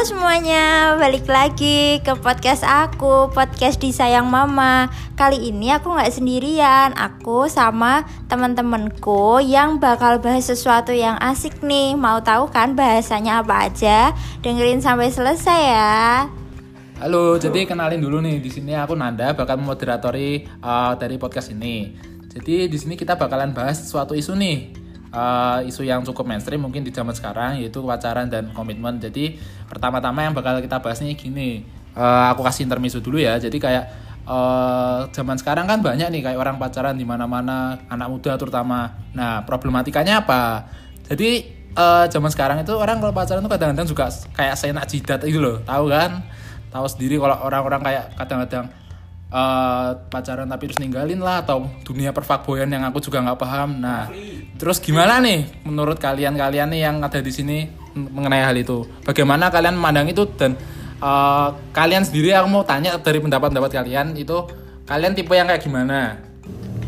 semuanya, balik lagi ke podcast aku, podcast disayang mama. Kali ini aku nggak sendirian, aku sama teman-temanku yang bakal bahas sesuatu yang asik nih. Mau tahu kan bahasanya apa aja? Dengerin sampai selesai ya. Halo, jadi kenalin dulu nih di sini aku Nanda bakal moderatori uh, dari podcast ini. Jadi di sini kita bakalan bahas suatu isu nih uh, isu yang cukup mainstream mungkin di zaman sekarang yaitu pacaran dan komitmen. Jadi pertama-tama yang bakal kita bahas nih gini, uh, aku kasih intermezzo dulu ya. Jadi kayak uh, zaman sekarang kan banyak nih kayak orang pacaran di mana-mana, anak muda terutama. Nah problematikanya apa? Jadi uh, zaman sekarang itu orang kalau pacaran tuh kadang-kadang juga kayak seenak jidat itu loh, tahu kan? Tahu sendiri kalau orang-orang kayak kadang-kadang uh, pacaran tapi terus ninggalin lah atau dunia perfakboyan yang aku juga nggak paham. Nah, terus gimana nih menurut kalian-kalian nih yang ada di sini mengenai hal itu? Bagaimana kalian memandang itu dan uh, kalian sendiri aku mau tanya dari pendapat-pendapat kalian itu kalian tipe yang kayak gimana?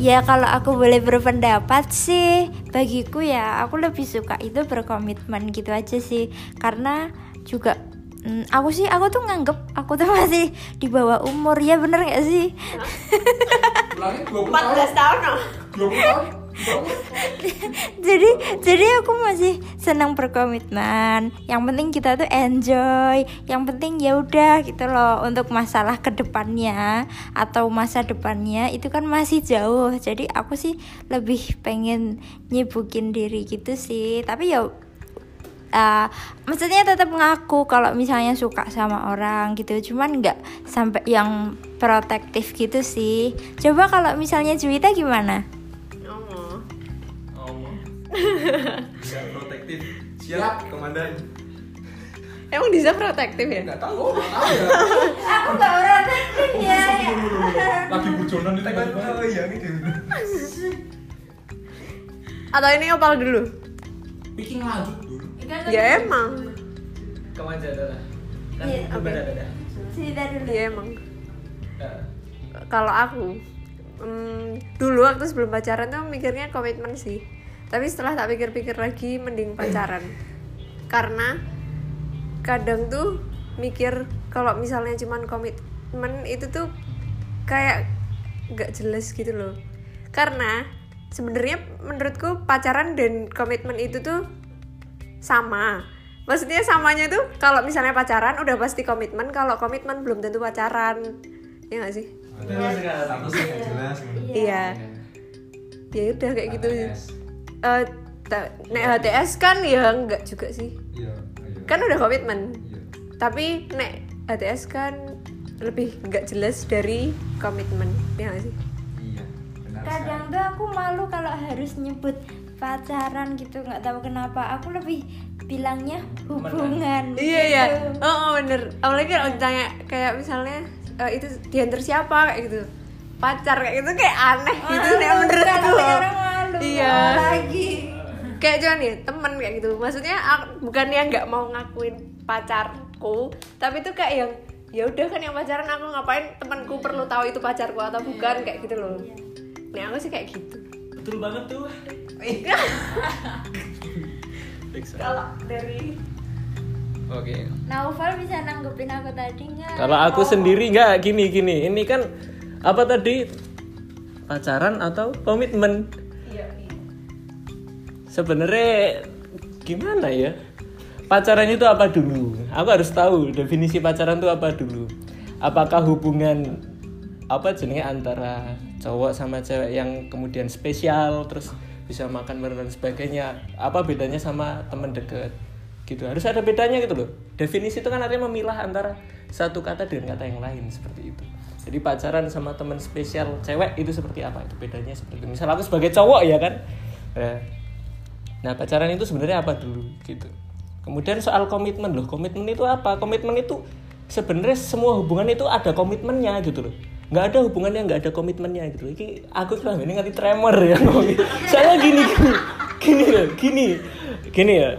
Ya kalau aku boleh berpendapat sih Bagiku ya aku lebih suka itu berkomitmen gitu aja sih Karena juga Hmm, aku sih aku tuh nganggep aku tuh masih di bawah umur ya bener gak sih? 14 tahun no? jadi jadi aku masih senang berkomitmen. Yang penting kita tuh enjoy. Yang penting ya udah gitu loh untuk masalah ke depannya atau masa depannya itu kan masih jauh. Jadi aku sih lebih pengen nyibukin diri gitu sih. Tapi ya uh, maksudnya tetap ngaku kalau misalnya suka sama orang gitu cuman nggak sampai yang protektif gitu sih coba kalau misalnya Juwita gimana Oh. Oh. Bisa protektif. Siap, komandan. Emang Diza protektif ya? Enggak tahu, enggak tahu ya. aku nggak protektif ya Lagi bujonan di tengah Oh iya ini dia. Atau ini opal dulu? Bikin dulu. Ya emang. Kamu aja adalah. Kan Iya, cerita dulu. Ya emang. Kalau aku hmm, Dulu waktu sebelum pacaran tuh mikirnya komitmen sih. Tapi setelah tak pikir-pikir lagi Mending pacaran. Karena Kadang tuh mikir Kalau misalnya cuman komitmen Itu tuh kayak Gak jelas gitu loh. Karena sebenarnya menurutku pacaran dan komitmen itu tuh sama. Maksudnya samanya tuh kalau misalnya pacaran udah pasti komitmen. Kalau komitmen belum tentu pacaran. Ya gak sih? Status yang jelas. iya. Ya udah kayak gitu. Eh, ta- nek HTS kan ya enggak juga sih. Iya, iya. kan udah komitmen. Iya. tapi nek HTS kan lebih nggak jelas dari komitmen. Ya gak sih? Iya. benar kadang tuh aku malu kalau harus nyebut pacaran gitu nggak tahu kenapa. Aku lebih bilangnya hubungan iya ya gitu. oh, oh, bener. Apalagi kalau ditanya kayak misalnya eh, itu diantar siapa kayak gitu. Pacar kayak gitu kayak aneh gitu Malu, nek menurutku kan iya. lagi kayak cuman nih temen kayak gitu. Maksudnya aku, bukan yang nggak mau ngakuin pacarku tapi tuh kayak yang ya udah kan yang pacaran aku ngapain temanku perlu tahu itu pacarku atau bukan kayak gitu loh. Nih aku sih kayak gitu Betul banget tuh. kalau dari Oke. Naufal bisa nanggepin aku tadi nggak Kalau aku sendiri nggak gini gini. Ini kan apa tadi pacaran atau komitmen? Sebenarnya gimana ya? Pacaran itu apa dulu? Aku harus tahu definisi pacaran itu apa dulu. Apakah hubungan apa jenisnya antara cowok sama cewek yang kemudian spesial terus bisa makan bareng dan sebagainya? Apa bedanya sama teman deket? Gitu. Harus ada bedanya gitu loh. Definisi itu kan artinya memilah antara satu kata dengan kata yang lain seperti itu. Jadi pacaran sama teman spesial cewek itu seperti apa? Itu bedanya seperti itu. Misal aku sebagai cowok ya kan. Nah, Nah pacaran itu sebenarnya apa dulu gitu. Kemudian soal komitmen loh, komitmen itu apa? Komitmen itu sebenarnya semua hubungan itu ada komitmennya gitu loh. Nggak ada hubungan yang nggak ada komitmennya gitu. Ini aku bilang ini ngerti tremor ya. Soalnya gini gini gini loh, gini gini ya.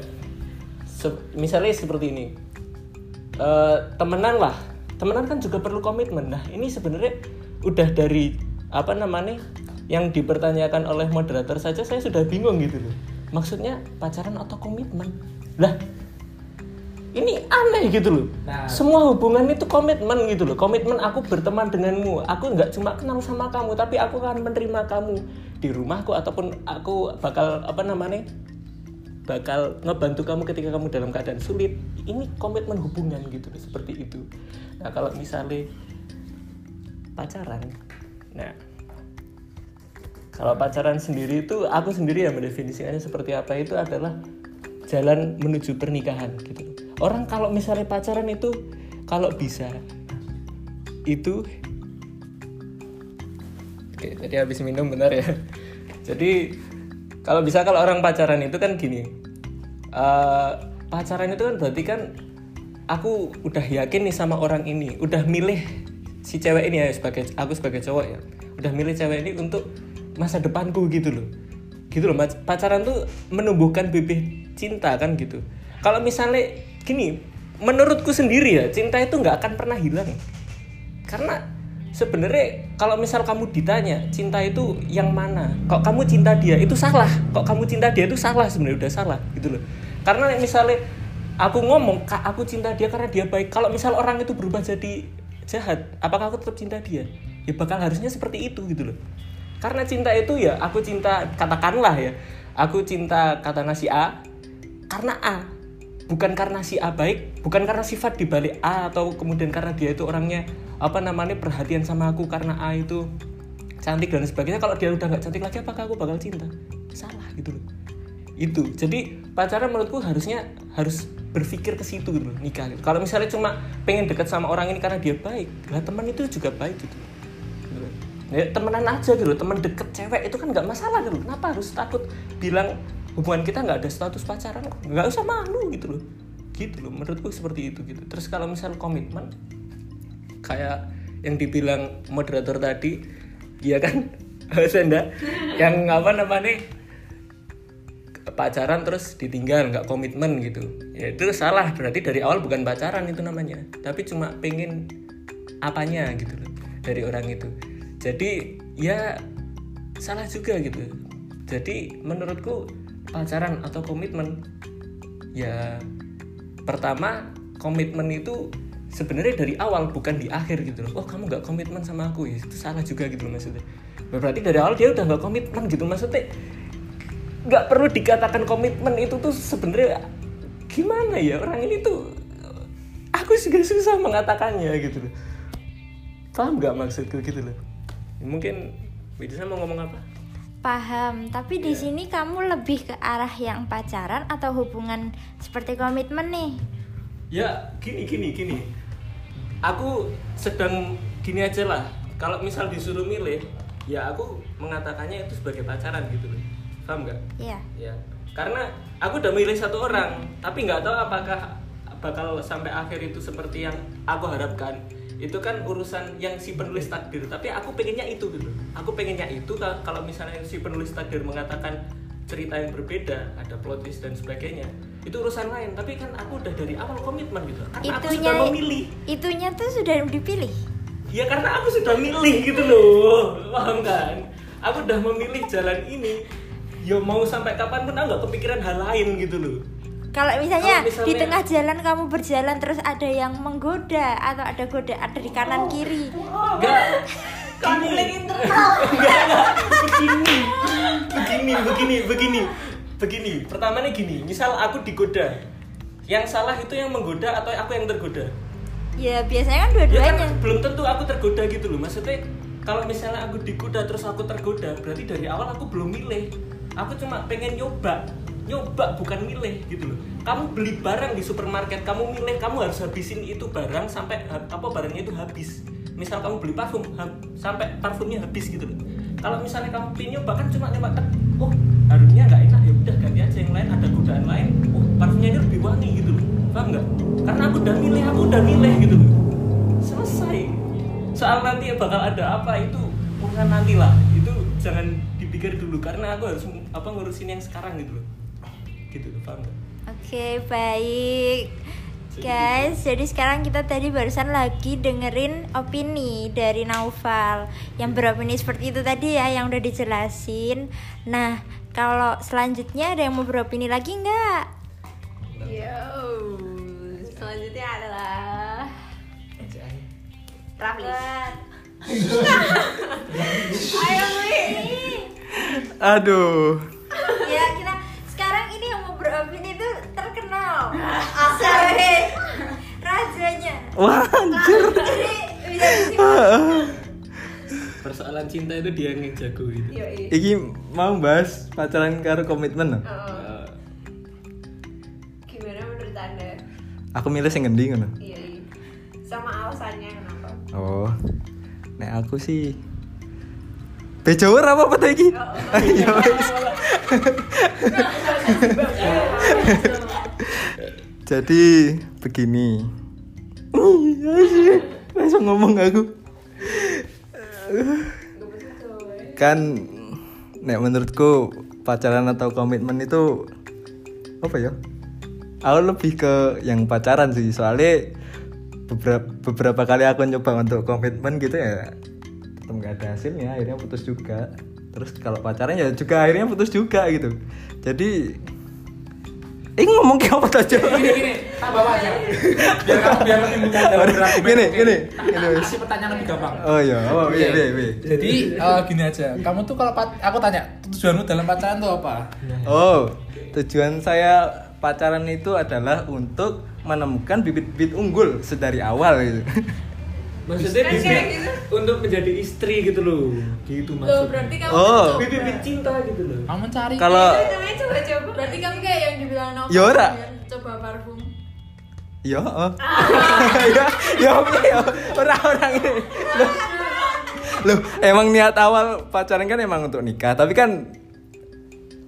Se- misalnya seperti ini, Eh, temenan lah, temenan kan juga perlu komitmen. Nah ini sebenarnya udah dari apa namanya yang dipertanyakan oleh moderator saja saya sudah bingung gitu loh maksudnya pacaran atau komitmen lah ini aneh gitu loh. Nah. semua hubungan itu komitmen gitu loh. Komitmen aku berteman denganmu. Aku nggak cuma kenal sama kamu tapi aku akan menerima kamu di rumahku ataupun aku bakal apa namanya bakal ngebantu kamu ketika kamu dalam keadaan sulit. Ini komitmen hubungan gitu loh seperti itu. Nah kalau misalnya pacaran nah kalau pacaran sendiri itu aku sendiri yang mendefinisikannya seperti apa itu adalah jalan menuju pernikahan gitu. Orang kalau misalnya pacaran itu kalau bisa itu Oke, tadi habis minum benar ya. Jadi kalau bisa kalau orang pacaran itu kan gini. eh, pacaran itu kan berarti kan aku udah yakin nih sama orang ini, udah milih si cewek ini ya sebagai aku sebagai cowok ya. Udah milih cewek ini untuk masa depanku gitu loh. Gitu loh, pacaran tuh menumbuhkan bibit cinta kan gitu. Kalau misalnya gini, menurutku sendiri ya, cinta itu nggak akan pernah hilang. Karena sebenarnya kalau misal kamu ditanya cinta itu yang mana? Kok kamu cinta dia? Itu salah. Kok kamu cinta dia itu salah sebenarnya udah salah gitu loh. Karena misalnya aku ngomong "Kak, aku cinta dia karena dia baik. Kalau misal orang itu berubah jadi jahat apakah aku tetap cinta dia? Ya bakal harusnya seperti itu gitu loh. Karena cinta itu ya aku cinta katakanlah ya aku cinta katakanlah si A karena A bukan karena si A baik bukan karena sifat di balik A atau kemudian karena dia itu orangnya apa namanya perhatian sama aku karena A itu cantik dan sebagainya. Kalau dia udah nggak cantik lagi apakah aku bakal cinta? Salah gitu loh. Itu. Jadi pacaran menurutku harusnya harus berpikir ke situ gitu loh, nikah gitu. kalau misalnya cuma pengen deket sama orang ini karena dia baik lah teman itu juga baik gitu. Gitu ya temenan aja gitu teman deket cewek itu kan nggak masalah gitu kenapa harus takut bilang hubungan kita nggak ada status pacaran nggak usah malu gitu loh. Gitu loh menurutku seperti itu gitu. Terus kalau misal komitmen kayak yang dibilang moderator tadi iya kan? Senda yang apa namanya? Pacaran terus ditinggal nggak komitmen gitu. Ya itu salah. Berarti dari awal bukan pacaran itu namanya. Tapi cuma pengen apanya gitu loh dari orang itu. Jadi ya salah juga gitu. Jadi menurutku pacaran atau komitmen? Ya pertama komitmen itu sebenarnya dari awal bukan di akhir gitu loh. Oh kamu nggak komitmen sama aku? Ya itu salah juga gitu loh maksudnya. Berarti dari awal dia udah nggak komitmen gitu. Maksudnya nggak perlu dikatakan komitmen itu tuh sebenarnya gimana ya? Orang ini tuh aku juga susah mengatakannya gitu loh. Paham nggak maksudku gitu loh? Mungkin bisa mau ngomong apa Paham, tapi di sini kamu lebih ke arah yang pacaran atau hubungan seperti komitmen nih? ya gini gini gini. Aku sedang gini aja lah. Kalau misal disuruh milih ya aku mengatakannya itu sebagai pacaran gitu loh. Paham nggak? Iya. ya. Karena aku udah milih satu orang tapi nggak tahu apakah bakal sampai akhir itu seperti yang aku harapkan itu kan urusan yang si penulis takdir. Tapi aku pengennya itu gitu. Aku pengennya itu ka- kalau misalnya si penulis takdir mengatakan cerita yang berbeda ada plot twist dan sebagainya itu urusan lain. Tapi kan aku udah dari awal komitmen gitu. Karena aku Itunya sudah memilih. itunya tuh sudah dipilih. ya karena aku sudah milih gitu loh. Paham kan? Aku udah memilih jalan ini. Ya mau sampai kapan pun aku nggak kepikiran hal lain gitu loh Kalau misalnya, misalnya- di tengah jalan kamu berjalan terus ada yang menggoda atau ada goda ada di kanan kiri. enggak. Enggak enggak. Begini. Begini begini begini. Begini. Pertamanya gini misal aku digoda yang salah itu yang menggoda atau aku yang tergoda? Ya biasanya kan ya dua-duanya. kan belum tentu aku tergoda gitu loh. Maksudnya kalau misalnya aku digoda terus aku tergoda berarti dari awal aku belum milih. Aku cuma pengen nyoba nyoba bukan milih gitu loh. Kamu beli barang di supermarket kamu milih kamu harus habisin itu barang sampai apa barangnya itu habis. Misal kamu beli parfum ha- sampai parfumnya habis gitu loh. Kalau misalnya kamu pengen nyoba kan cuma nyoba tek oh harumnya nggak enak ya udah ganti aja yang lain ada godaan lain oh parfumnya ini lebih wangi gitu loh. Paham nggak? Karena aku udah milih aku udah milih gitu loh. Selesai. Soal nanti bakal ada apa itu urusan nanti lah. Itu jangan dipikir dulu karena aku harus apa ngurusin yang sekarang gitu loh gitu loh paham gak? Oke okay, baik Guys, gitu. jadi sekarang kita tadi barusan lagi dengerin opini dari Naufal. Yang iya. beropini seperti itu tadi ya, yang udah dijelasin. Nah, kalau selanjutnya ada yang mau beropini lagi nggak? Iya. Yo, selanjutnya adalah Raflis Ayo. Aduh. Ya, kita beropini itu terkenal. Asal rajanya. Wah, anjir. Persoalan cinta itu dia yang jago gitu. Yoi Iki mau bahas pacaran karo komitmen. no? Oh, Gimana menurut anda? Aku milih sing ngendi ngono. Iya, iya. Sama alasannya kenapa? Oh. Nek aku sih Bejower apa apa iki? Ya wis. Jadi begini. Langsung ngomong aku. Kan nek menurutku pacaran atau komitmen itu apa ya? Aku lebih ke yang pacaran sih soalnya beberapa beberapa kali aku nyoba untuk komitmen gitu ya tetap nggak ada hasilnya akhirnya putus juga terus kalau pacaran ya juga akhirnya putus juga gitu jadi ini ngomong kayak apa aja Gini gini, tak bawa aja. Biar kamu biar lebih mudah dalam berargumen. Gini, gini, tak wis. Kasih pertanyaan lebih gampang. oh iya oh iya iya iya Jadi eh, gini aja, kamu tuh kalau aku tanya tujuanmu dalam pacaran tuh apa? oh tujuan saya pacaran itu adalah untuk menemukan bibit-bibit unggul sedari awal gitu Maksudnya Kan bibit kayak gitu. untuk menjadi istri gitu loh. Gitu Loh, maksudnya. berarti kamu Oh. mencoba. Bibit-bibit cinta gitu loh. Kamu mencari. kalau Itu namanya coba-coba Berarti kamu kayak yang dibilang Nova Ya ora. kan, coba parfum. ya oh. ya ya ya orang-orang ini Loh, loh emang niat awal pacaran kan emang untuk nikah tapi kan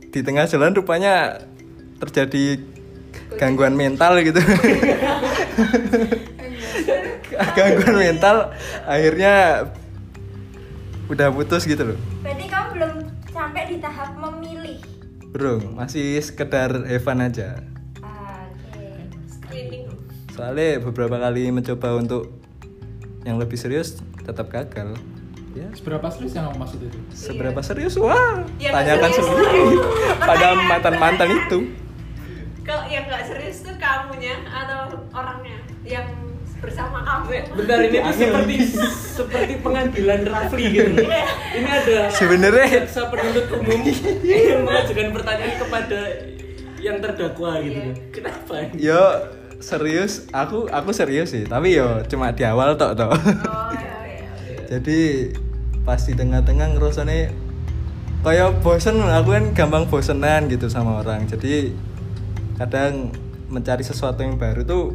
di tengah jalan rupanya terjadi gangguan mental gitu gangguan mental akhirnya udah putus gitu loh. Berarti kamu belum sampai di tahap memilih. bro masih sekedar Evan aja. Ah, Oke. Screening. Soalnya beberapa kali mencoba untuk yang lebih serius tetap gagal. Ya. Seberapa serius yang kamu maksud itu? seberapa serius? Wah Ya, tanyakan serius. sendiri. pada mantan mantan itu. Kalau yang nggak serius tuh kamunya atau orangnya yang bersama kamu Bentar ini tuh seperti seperti pengadilan Rafli gitu. loh. Ini ada Sebenarnya- jaksa penuntut umum yang mengajukan pertanyaan kepada yang terdakwa gitu. Iya. Kenapa? yo serius aku aku serius sih tapi yo cuma di awal tok tok oh iya iya jadi pas di tengah-tengah ngerasanya kayak bosen aku kan gampang bosenan gitu sama orang jadi kadang mencari sesuatu yang baru tuh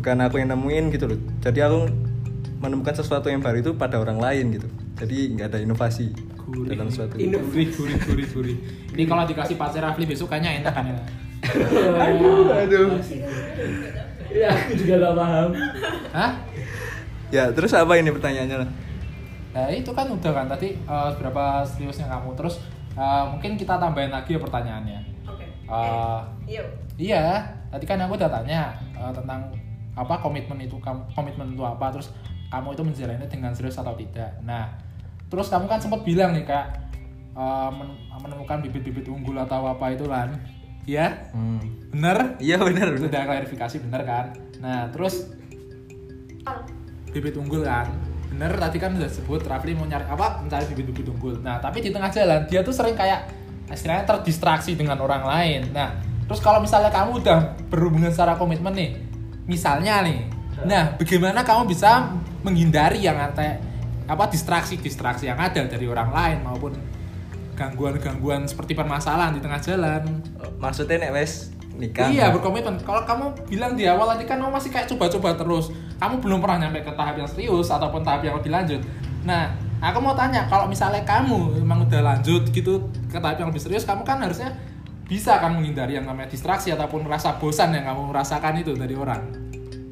bukan aku yang nemuin gitu loh jadi aku menemukan sesuatu yang baru itu pada orang lain gitu jadi nggak ada inovasi Gurih. dalam suatu Ino- Gurih, gurih, gurih, gurih. Ini kalau dikasih pacar Rafli besok kayaknya enak kan ya? aduh aduh Ya aku juga gak paham. Hah? ya terus apa ini pertanyaannya lah Nah itu kan udah kan tadi eh, berapa seriusnya kamu terus eh, mungkin kita tambahin lagi ya pertanyaannya. oke Eh, yuk iya, tadi kan aku udah tanya eh, tentang apa komitmen itu kamu komitmen itu apa terus kamu itu menjalani dengan serius atau tidak. Nah, terus kamu kan sempat bilang nih eh, men- menemukan bibit-bibit unggul atau apa itu kan. Iya? hmm. Bener? iya benar Itu benar udah klarifikasi bener kan? Nah, terus bibit unggul kan bener tadi kan udah sebut Rafli mau nyari apa mencari bibit-bibit unggul nah tapi di tengah jalan dia tuh sering kayak istilahnya terdistraksi dengan orang lain nah terus kalau misalnya kamu udah berhubungan secara komitmen nih misalnya nih nah bagaimana kamu bisa menghindari yang anti apa distraksi distraksi yang ada dari orang lain maupun gangguan-gangguan seperti permasalahan di tengah jalan maksudnya nek wes nikah Iya berkomitmen. Kalau kamu bilang di awal tadi kan kamu masih kayak coba-coba terus. Kamu belum pernah nyampe ke tahap yang serius ataupun tahap yang lebih lanjut. Nah, aku mau tanya kalau misalnya kamu emang udah lanjut gitu ke tahap yang lebih serius, kamu kan harusnya bisa kan menghindari yang namanya distraksi ataupun rasa bosan yang kamu rasakan itu dari orang.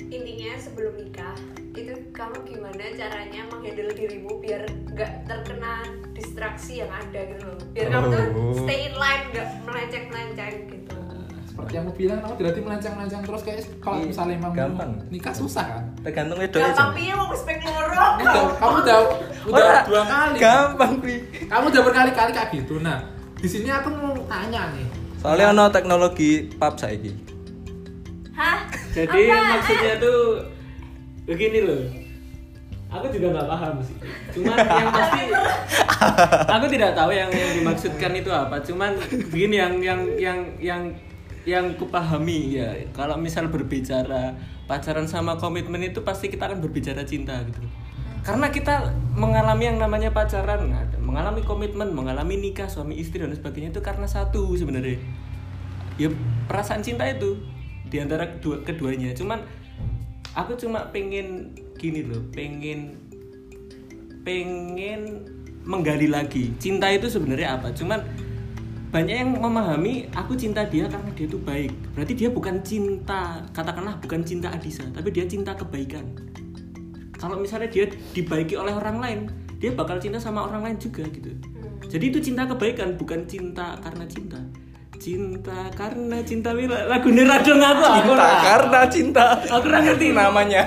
intinya sebelum nikah itu kamu gimana caranya menghandle dirimu biar nggak terkena distraksi yang ada gitu loh biar kamu tuh Oh. stay in line nggak melenceng melenceng gitu Seperti yang aku bilang, kamu berarti melenceng-melenceng terus kayak kalau Iya, misalnya emang gampang. nikah susah kan? tergantung wedok gampang piye mau spek loro Udah, kamu udah udah dua kali. gampang pi Kamu udah berkali-kali kayak gitu. Nah, di sini aku mau tanya nih. Soalnya ono teknologi pap saiki Hah? Jadi Apa? maksudnya tuh begini loh. aku juga nggak paham sih cuman yang pasti aku tidak tahu yang yang dimaksudkan itu apa cuman begini yang yang yang yang yang kupahami ya kalau misal berbicara pacaran sama komitmen itu pasti kita akan berbicara cinta gitu karena kita mengalami yang namanya pacaran mengalami komitmen mengalami nikah suami istri dan sebagainya itu karena satu sebenarnya. Ya perasaan cinta itu di antara kedua keduanya. Cuman aku cuma pengen gini loh pengen pengen menggali lagi cinta itu sebenarnya apa. Cuman banyak yang memahami aku cinta dia karena dia itu baik. Berarti dia bukan cinta katakanlah bukan cinta Adisa tapi dia cinta kebaikan kalau misalnya dia dibaiki oleh orang lain dia bakal cinta sama orang lain juga gitu jadi itu cinta kebaikan bukan cinta karena cinta cinta karena cinta Wila lagu neradong aku aku Cinta karena cinta. aku ora ngerti namanya.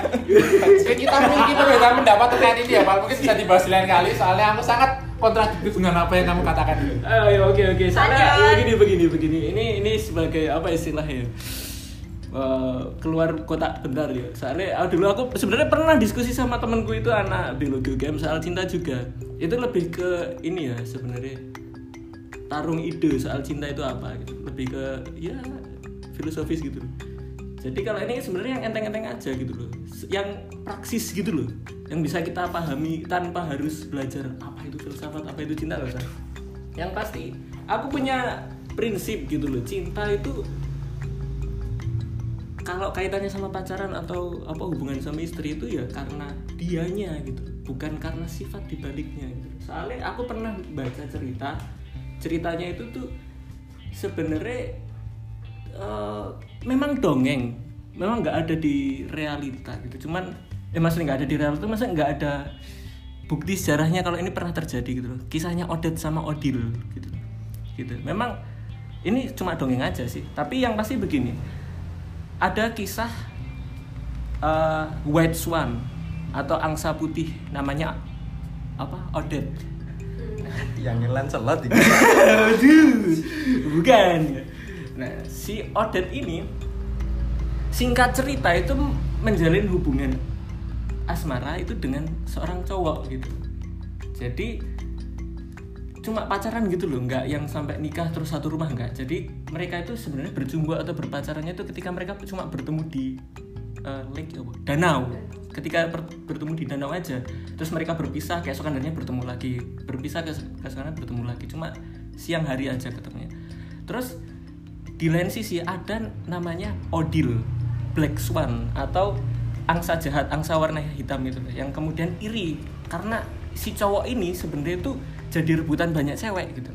Jadi kita mungkin berbeda pendapat terkait ini ya, Pak. Mungkin bisa dibahas lain kali. Soalnya aku sangat kontradiktif dengan apa yang kamu katakan ini. Oh, ya, oke oke. Soalnya ya, begini begini begini. Ini ini sebagai apa istilahnya? Eh, keluar kotak bentar ya. Soalnya ah, dulu aku sebenarnya pernah diskusi sama temanku itu anak biologi UGM soal cinta juga. Itu lebih ke ini ya sebenarnya tarung ide soal cinta itu apa gitu. Lebih ke ya filosofis gitu. Jadi kalau ini sebenarnya yang enteng-enteng aja gitu loh. Yang praksis gitu loh. Yang bisa kita pahami tanpa harus belajar apa itu filsafat, apa itu cinta loh. Yang pasti aku punya prinsip gitu loh. Cinta itu kalau kaitannya sama pacaran atau apa hubungan sama istri itu ya karena dianya gitu bukan karena sifat dibaliknya gitu. Soalnya aku pernah baca cerita ceritanya itu tuh sebenarnya eh, memang dongeng memang nggak ada di realita gitu. Cuman eh maksudnya nggak ada di realita masa nggak ada bukti sejarahnya kalau ini pernah terjadi gitu loh. Kisahnya Odet sama Odil gitu gitu. Memang ini cuma dongeng aja sih. Tapi yang pasti begini ada kisah eh, White Swan atau angsa putih namanya apa Odet Yang nyelan selot. Aduh, bukan. Nah, si Odet ini singkat cerita itu menjalin hubungan asmara itu dengan seorang cowok gitu. Jadi cuma pacaran gitu loh, nggak yang sampai nikah terus satu rumah nggak. Jadi mereka itu sebenarnya berjumpa atau berpacarannya itu ketika mereka cuma bertemu di eh, lake apa? danau. Ketika ber- bertemu di danau aja, terus mereka berpisah, keesokan harinya bertemu lagi, berpisah keesokan bertemu lagi. Cuma siang hari aja ketemunya. Terus di lain sisi ada namanya Odil Black Swan atau angsa jahat, angsa warna hitam itu yang kemudian iri karena si cowok ini sebenarnya itu jadi rebutan banyak cewek gitu.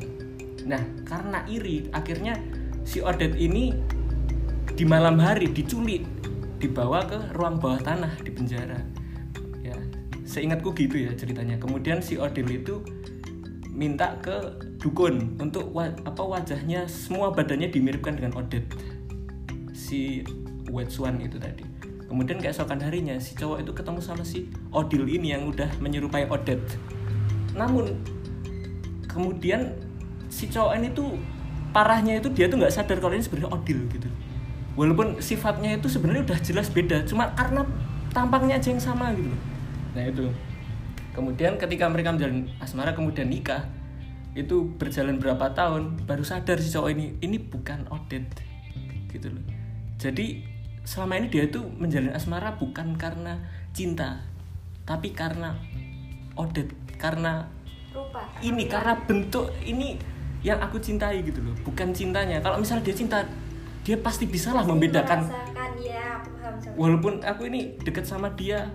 Nah, karena iri akhirnya si Odet ini di malam hari diculik, dibawa ke ruang bawah tanah di penjara. Ya, seingatku gitu ya ceritanya. Kemudian si Odil itu minta ke dukun untuk wa- apa wajahnya semua badannya dimiripkan dengan Odet si White Swan itu tadi kemudian keesokan harinya si cowok itu ketemu sama si Odil ini yang udah menyerupai Odet namun kemudian si cowok ini tuh parahnya itu dia tuh nggak sadar kalau ini sebenarnya Odil gitu. Walaupun sifatnya itu sebenarnya udah jelas beda cuma karena tampangnya aja yang sama gitu nah itu. Kemudian ketika mereka menjalin asmara kemudian nikah itu berjalan berapa tahun baru sadar si cowok ini ini bukan Odet gitu loh. Jadi selama ini dia itu menjalin asmara bukan karena cinta tapi karena Odet karena rupa. Ini karena bentuk ini yang aku cintai gitu loh bukan cintanya. Kalau misalnya dia cinta dia pasti bisa lah membedakan. ya aku paham sama walaupun aku ini deket sama dia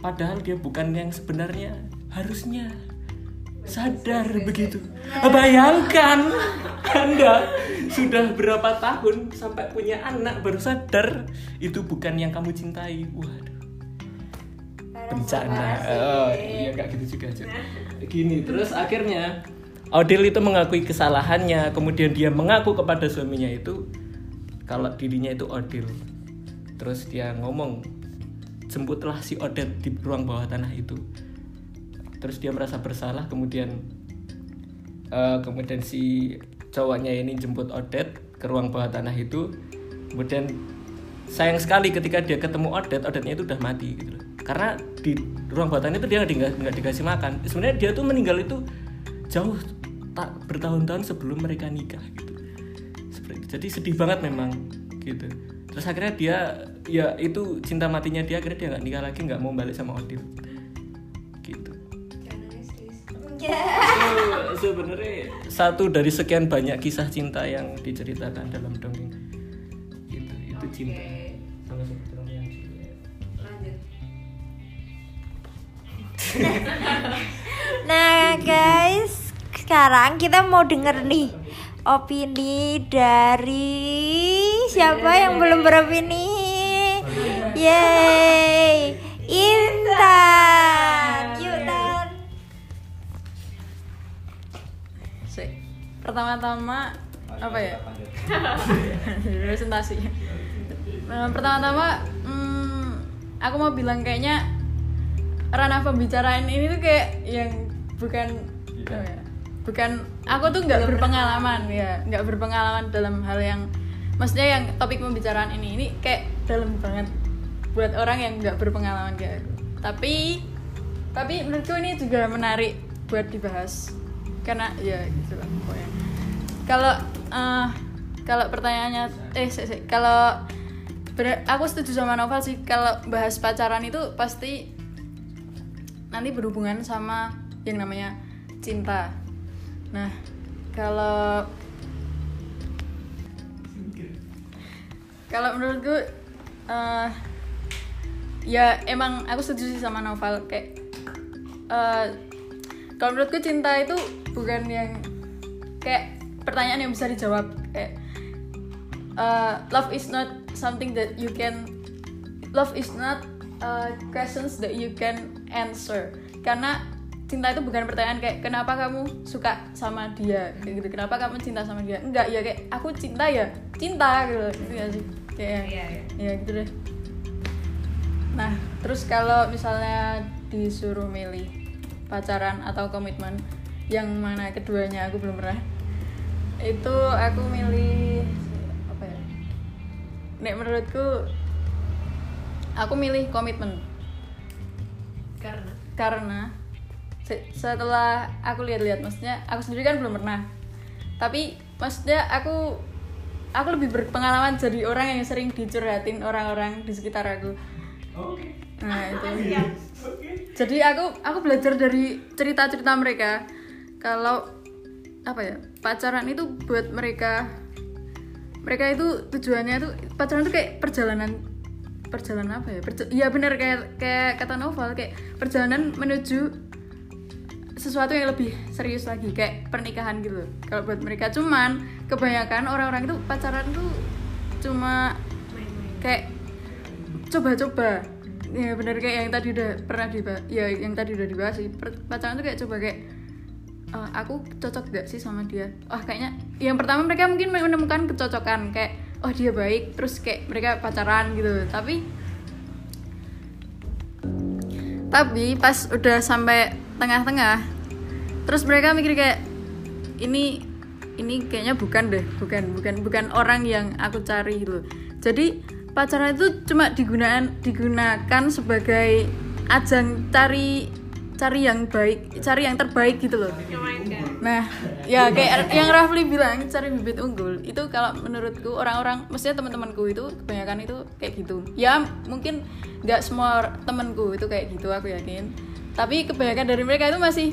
padahal dia bukan yang sebenarnya. Harusnya sadar begitu. bayangkan anda sudah berapa tahun sampai punya anak baru sadar itu bukan yang kamu cintai. Waduh bencana. Oh iya nggak gitu juga Cuk. gini terus akhirnya Odil itu mengakui kesalahannya kemudian dia mengaku kepada suaminya itu kalau dirinya itu Odil. Terus dia ngomong jemputlah si Odet di ruang bawah tanah itu. Terus dia merasa bersalah kemudian eh, kemudian si cowoknya ini jemput Odet ke ruang bawah tanah itu. Kemudian sayang sekali ketika dia ketemu Odet Odetnya itu udah mati gitu loh karena di ruang batan itu dia nggak di- nggak dikasih makan. Sebenarnya dia tuh meninggal itu jauh tak bertahun-tahun sebelum mereka nikah gitu. Seperti jadi sedih banget memang gitu. Terus akhirnya dia ya itu cinta matinya dia akhirnya dia nggak nikah lagi nggak mau balik sama Odil gitu. Itu sebenarnya satu dari sekian banyak kisah cinta yang diceritakan dalam dongeng gitu. Itu cinta Nah guys, sekarang kita mau denger nih opini dari siapa yang belum beropini? Yeay, Intan. Yuk Tan. Sik. Pertama-tama apa ya? Presentasi. Nah, pertama-tama hmm, aku mau bilang kayaknya ranah pembicaraan ini tuh kayak yang bukan apa ya, bukan aku tuh nggak berpengalaman ya. Nggak berpengalaman dalam hal yang maksudnya yang topik pembicaraan ini. Ini kayak dalam banget buat orang yang nggak berpengalaman kayak aku. Tapi tapi menurutku ini juga menarik buat dibahas. Karena ya gitu lah pokoknya. Kalau eh, kalau pertanyaannya eh kalau ber- aku setuju sama Novel sih. Kalau bahas pacaran itu pasti nanti berhubungan sama yang namanya cinta. Nah kalau kalau menurutku eh, ya emang aku setuju sih sama Novel kayak eh, kalau menurutku cinta itu bukan yang kayak pertanyaan yang bisa dijawab. Kayak uh, love is not something that you can love is not uh, questions that you can answer. Karena cinta itu bukan pertanyaan kayak kenapa kamu suka sama dia? Kayak gitu. Kenapa kamu cinta sama dia? Enggak ya kayak aku cinta ya cinta gitu. Gitu ya sih? Kayak ya gitu deh. Nah terus kalau misalnya disuruh milih pacaran atau komitmen yang mana keduanya aku belum pernah itu aku milih apa ya? Nek menurutku aku milih komitmen karena? Karena se- setelah aku lihat-lihat maksudnya aku sendiri kan belum pernah. Tapi maksudnya aku aku lebih berpengalaman jadi orang yang sering dicurhatin orang-orang di sekitar aku. Nah itu. jadi aku aku belajar dari cerita-cerita mereka. Kalau apa ya pacaran itu buat mereka mereka itu tujuannya itu pacaran itu kayak perjalanan perjalanan apa ya? Perja- iya bener kayak kayak kata novel kayak perjalanan menuju sesuatu yang lebih serius lagi kayak pernikahan gitu kalau buat mereka. Cuman kebanyakan orang-orang itu pacaran tuh cuma kayak coba-coba. Ya bener kayak yang tadi udah pernah dibahas ya yang tadi udah dibahas sih. Pacaran tuh kayak coba kayak "Eh, aku cocok gak sih sama dia? Oh kayaknya yang pertama mereka mungkin menemukan kecocokan kayak oh dia baik terus kayak mereka pacaran gitu. Tapi tapi pas udah sampai tengah-tengah terus mereka mikir kayak ini ini kayaknya bukan deh bukan bukan bukan orang yang aku cari gitu. Jadi pacaran itu cuma digunakan digunakan sebagai ajang cari cari yang baik cari yang terbaik gitu loh nah ya kayak yang Rafli bilang cari bibit unggul. Itu kalau menurutku orang-orang maksudnya teman-temanku itu kebanyakan itu kayak gitu. Ya mungkin nggak semua temanku itu kayak gitu aku yakin. Tapi kebanyakan dari mereka itu masih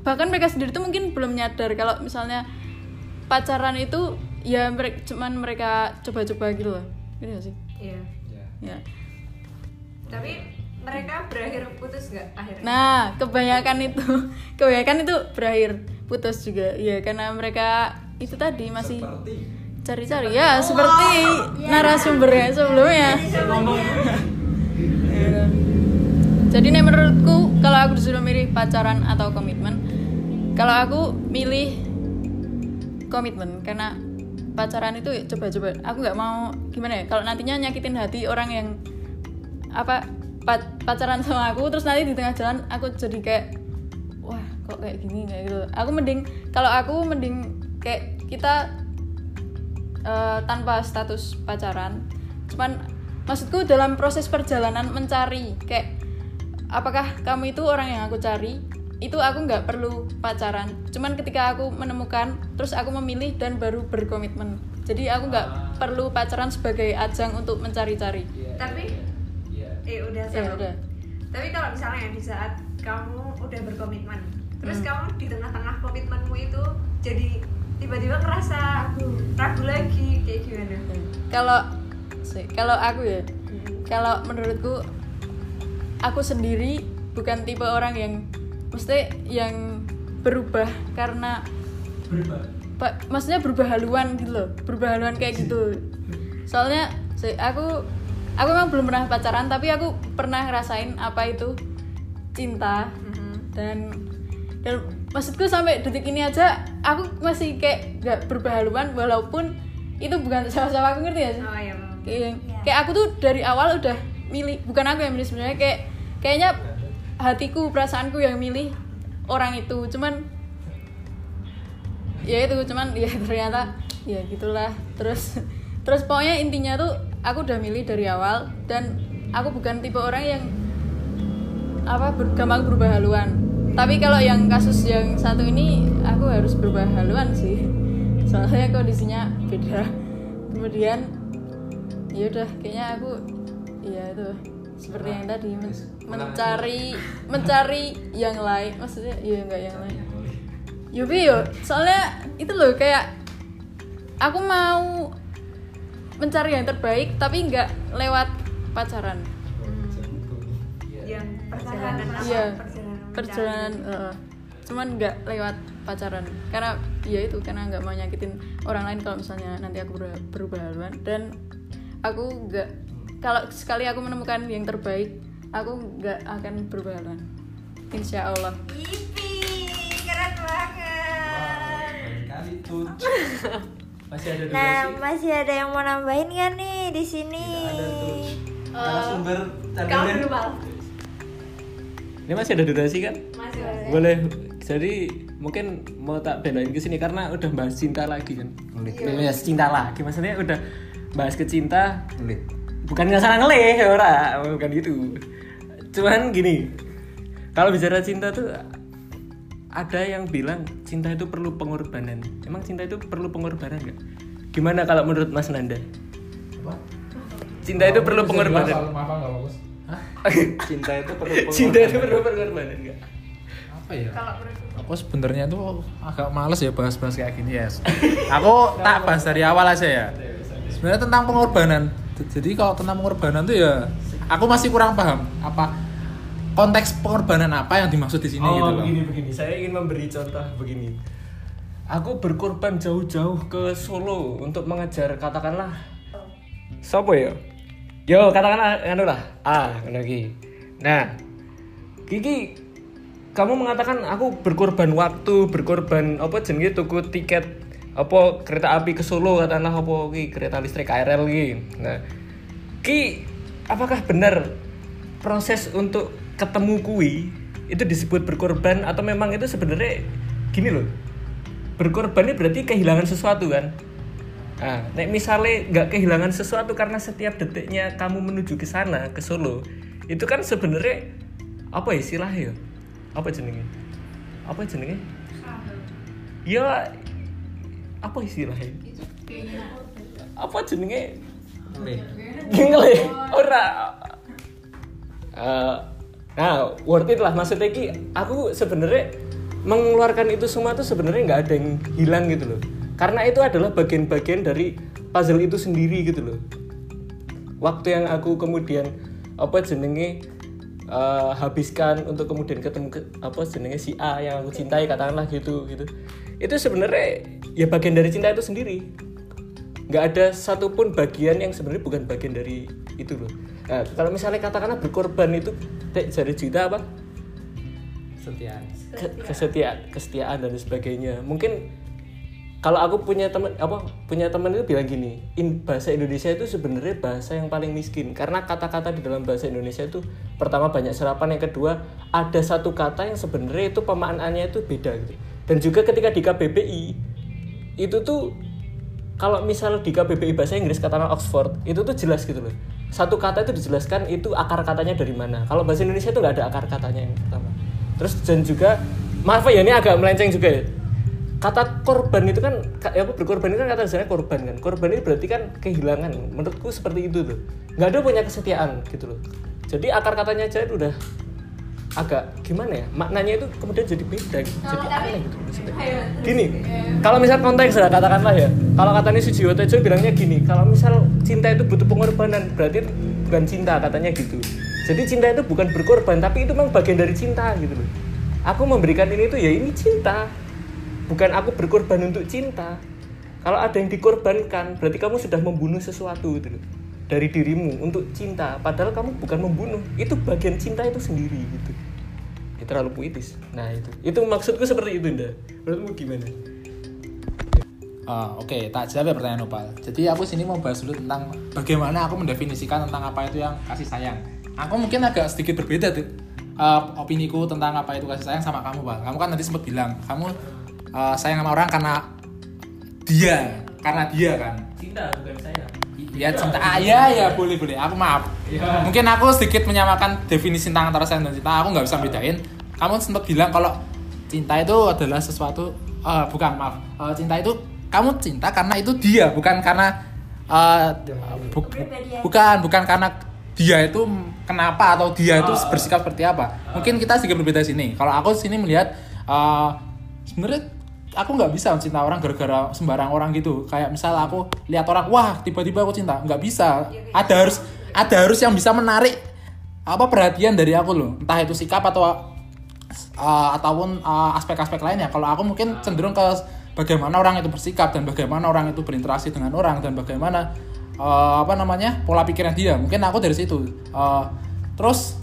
bahkan mereka sendiri tuh mungkin belum nyadar kalau misalnya pacaran itu ya mereka cuman mereka coba-coba gitu loh. Gitu sih? Iya. Ya. Tapi mereka berakhir putus nggak akhirnya? Nah, kebanyakan itu, kebanyakan itu berakhir putus juga. Ya, karena mereka itu tadi masih cari-cari ya, seperti narasumbernya sebelumnya. Jadi nih menurutku kalau aku disuruh milih pacaran atau komitmen, kalau aku milih komitmen karena pacaran itu ya coba-coba. Aku nggak mau gimana ya? Kalau nantinya nyakitin hati orang yang apa pa- pacaran sama aku terus nanti di tengah jalan aku jadi kayak kok kayak gini kayak gitu. Aku mending kalau aku mending kayak kita eh, tanpa status pacaran. Cuman maksudku dalam proses perjalanan mencari kayak apakah kamu itu orang yang aku cari itu aku nggak perlu pacaran. Cuman ketika aku menemukan terus aku memilih dan baru berkomitmen. Jadi aku nggak perlu pacaran sebagai ajang untuk mencari-cari. Tapi eh udah ya sama. udah. Tapi kalau misalnya di saat kamu udah berkomitmen terus Hmm. kamu di tengah-tengah komitmenmu itu jadi tiba-tiba kerasa ragu. lagi kayak gimana? Kalau sih, kalau aku ya kalau menurutku aku sendiri bukan tipe orang yang mesti yang berubah karena Pak, maksudnya berubah haluan gitu loh berubah haluan kayak gitu. Soalnya sih, aku aku memang belum pernah pacaran tapi aku pernah ngerasain apa itu cinta dan dan maksudku sampai detik ini aja aku masih kayak nggak berubah haluan walaupun itu bukan sama-sama aku ngerti ya sih? Oh iya Mam. kayak, kayak aku tuh dari awal udah milih bukan aku yang milih sebenarnya kayak kayaknya hatiku perasaanku yang milih orang itu. Cuman ya itu cuman ya ternyata ya gitulah. Terus terus pokoknya intinya tuh aku udah milih dari awal dan aku bukan tipe orang yang apa gampang berubah haluan tapi kalau yang kasus yang satu ini aku harus berubah haluan sih. Soalnya kondisinya beda. Kemudian ya udah kayaknya aku ya itu seperti yang tadi men- mencari mencari yang lain. Maksudnya ya enggak yang lain. Yubi yo. Soalnya itu loh kayak aku mau mencari yang terbaik tapi nggak lewat pacaran. Yang perjalanan apa? Iya. Perjalanan perjalanan eh, cuman nggak lewat pacaran. Karena ya itu karena nggak mau nyakitin orang lain kalau misalnya nanti aku berubah, berubah haluan dan aku nggak kalau sekali aku menemukan yang terbaik aku nggak akan berubah haluan insya Allah. Ipi, keren banget. tuh masih ada Nah, durasi? masih ada yang mau nambahin kan nih di sini? ada tuh narasumber kamu cadangan. Ini masih ada durasi kan masih boleh boleh. Jadi mungkin mau tak bedain ke sini karena udah bahas cinta lagi kan? Boleh. ya cinta lagi. Maksudnya udah bahas ke cinta Boleh. bukan nggak salah ngeleh ya ora? Bukan gitu. Cuman gini kalau bicara cinta tuh ada yang bilang cinta itu perlu pengorbanan. Emang cinta itu perlu pengorbanan nggak? Gimana kalau menurut Mas Nanda? Cinta itu perlu pengorbanan. Apa bagus? Hah? Cinta itu perlu cinta itu perlu pengorbanan nggak Apa ya? kalau Aku sebenarnya tuh agak males ya bahas-bahas kayak gini ya. Aku tak bahas dari awal aja ya. Sebenarnya tentang pengorbanan. Jadi kalau tentang pengorbanan tuh ya aku masih kurang paham apa konteks pengorbanan apa yang dimaksud di sini oh gitu loh. begini begini saya ingin memberi contoh begini aku berkorban jauh-jauh ke Solo untuk mengejar katakanlah Sopo ya yo katakanlah anu lah ngono iki. Nah Kiki kamu mengatakan aku berkorban waktu berkorban apa jenenge tuku tiket apa kereta api ke Solo katakanlah apa ki kereta listrik KRL ki nah Ki apakah benar proses untuk ketemu kui itu disebut berkorban atau memang itu sebenarnya gini loh? Berkorban ini berarti kehilangan sesuatu kan nah nek misalnya nggak kehilangan sesuatu karena setiap detiknya kamu menuju ke sana ke Solo itu kan sebenarnya apa istilahnya ya? Apa jenenge? Apa jenenge? Ya apa istilahnya? Apa jenenge? Gile, ora. Eh, nah, worth it lah. Maksudnya ki. Aku sebenarnya mengeluarkan itu semua tuh sebenarnya nggak ada yang hilang gitu loh. Karena itu adalah bagian-bagian dari puzzle itu sendiri gitu loh. Waktu yang aku kemudian apa jenenge eh, habiskan untuk kemudian ketemu ke, apa jenenge si A yang aku cintai katakanlah gitu gitu. Itu sebenarnya ya bagian dari cinta itu sendiri nggak ada satupun bagian yang sebenarnya bukan bagian dari itu loh. Nah, kalau misalnya katakanlah berkorban itu jari juta apa? Kesetiaan. Ke- kesetiaan, kesetiaan dan sebagainya. Mungkin kalau aku punya teman apa punya teman itu bilang gini, in, bahasa Indonesia itu sebenarnya bahasa yang paling miskin. Karena kata-kata di dalam bahasa Indonesia itu pertama banyak serapan, yang kedua ada satu kata yang sebenarnya itu pemaknaannya itu beda gitu. Dan juga ketika di KBBI itu tuh kalau misal di KBBI bahasa Inggris kata Oxford itu tuh jelas gitu loh. Satu kata itu dijelaskan itu akar katanya dari mana. Kalau bahasa Indonesia itu nggak ada akar katanya yang pertama. Terus dan juga maaf ya ini agak melenceng juga ya kata korban itu kan ka- ya apa berkorban itu kan kata dasarnya korban kan. Korban itu berarti kan kehilangan. Menurutku seperti itu tuh. Nggak ada punya kesetiaan gitu loh. Jadi akar katanya aja itu udah agak gimana ya? Maknanya itu kemudian jadi beda gitu. jadi aneh gitu maksudnya. gini kalau misal konteks lah katakanlah ya. Kalau katanya Sujiwo Tejo bilangnya gini kalau misal cinta itu butuh pengorbanan berarti bukan cinta katanya gitu. Jadi cinta itu bukan berkorban tapi itu memang bagian dari cinta gitu loh. Aku memberikan ini tuh ya ini cinta bukan aku berkorban untuk cinta. Kalau ada yang dikorbankan berarti kamu sudah membunuh sesuatu gitu dari dirimu untuk cinta. Padahal kamu bukan membunuh. Itu bagian cinta itu sendiri gitu. Itu terlalu puitis. Nah itu. Itu maksudku seperti itu nda. Menurutmu gimana? Ah, Oke, tak jawab ya pertanyaan Opal. Jadi aku sini mau bahas dulu tentang bagaimana aku mendefinisikan tentang apa itu yang kasih sayang. Aku mungkin agak sedikit berbeda tuh eh, opiniku tentang apa itu kasih sayang sama kamu, Pak. Kamu kan tadi sempat bilang kamu eh, sayang sama orang karena dia, karena dia kan. cinta bukan saya Iya cinta. Ah, iya ya boleh boleh. Aku maaf. Mungkin aku sedikit menyamakan definisi tentang antara sayang dan cinta. Aku nggak bisa bedain. Kamu sempat bilang kalau cinta itu adalah sesuatu. eh, bukan maaf. Eh, cinta itu kamu cinta karena itu dia, bukan karena eh, bu- bu- bukan bukan karena dia itu kenapa atau dia itu bersikap seperti apa. Mungkin kita sedikit berbeda sini. Kalau aku sini melihat eh, sebenarnya aku nggak bisa cinta orang gara-gara sembarang orang gitu. Kayak misal aku lihat orang wah tiba-tiba aku cinta. Nggak bisa. Ada harus ada harus yang bisa menarik apa perhatian dari aku loh. Entah itu sikap atau uh, ataupun uh, aspek-aspek lainnya. Kalau aku mungkin cenderung ke bagaimana orang itu bersikap dan bagaimana orang itu berinteraksi dengan orang dan bagaimana uh, apa namanya pola pikirnya dia. Mungkin aku dari situ. Uh, terus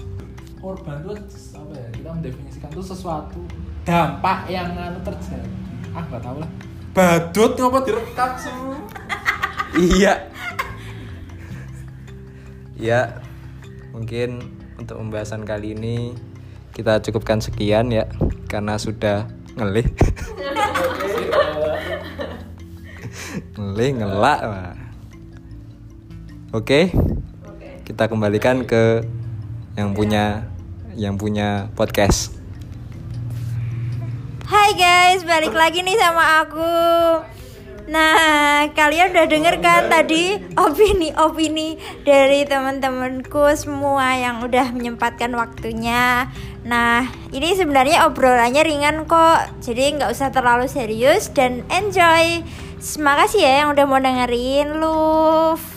korban itu apa ya kita mendefinisikan itu sesuatu dampak yang terjadi ah nggak tahu lah. Badut ngapa direkam semua iya. Ya mungkin untuk pembahasan kali ini kita cukupkan sekian ya karena sudah ngelih. Ngelih ngelak. Oke kita kembalikan ke yang punya yang punya podcast Hai guys, balik lagi nih sama aku. Nah, kalian udah denger kan tadi opini-opini dari teman-temanku semua yang udah menyempatkan waktunya. Nah, ini sebenarnya obrolannya ringan kok, jadi nggak usah terlalu serius dan enjoy. Terima kasih ya yang udah mau dengerin. Love.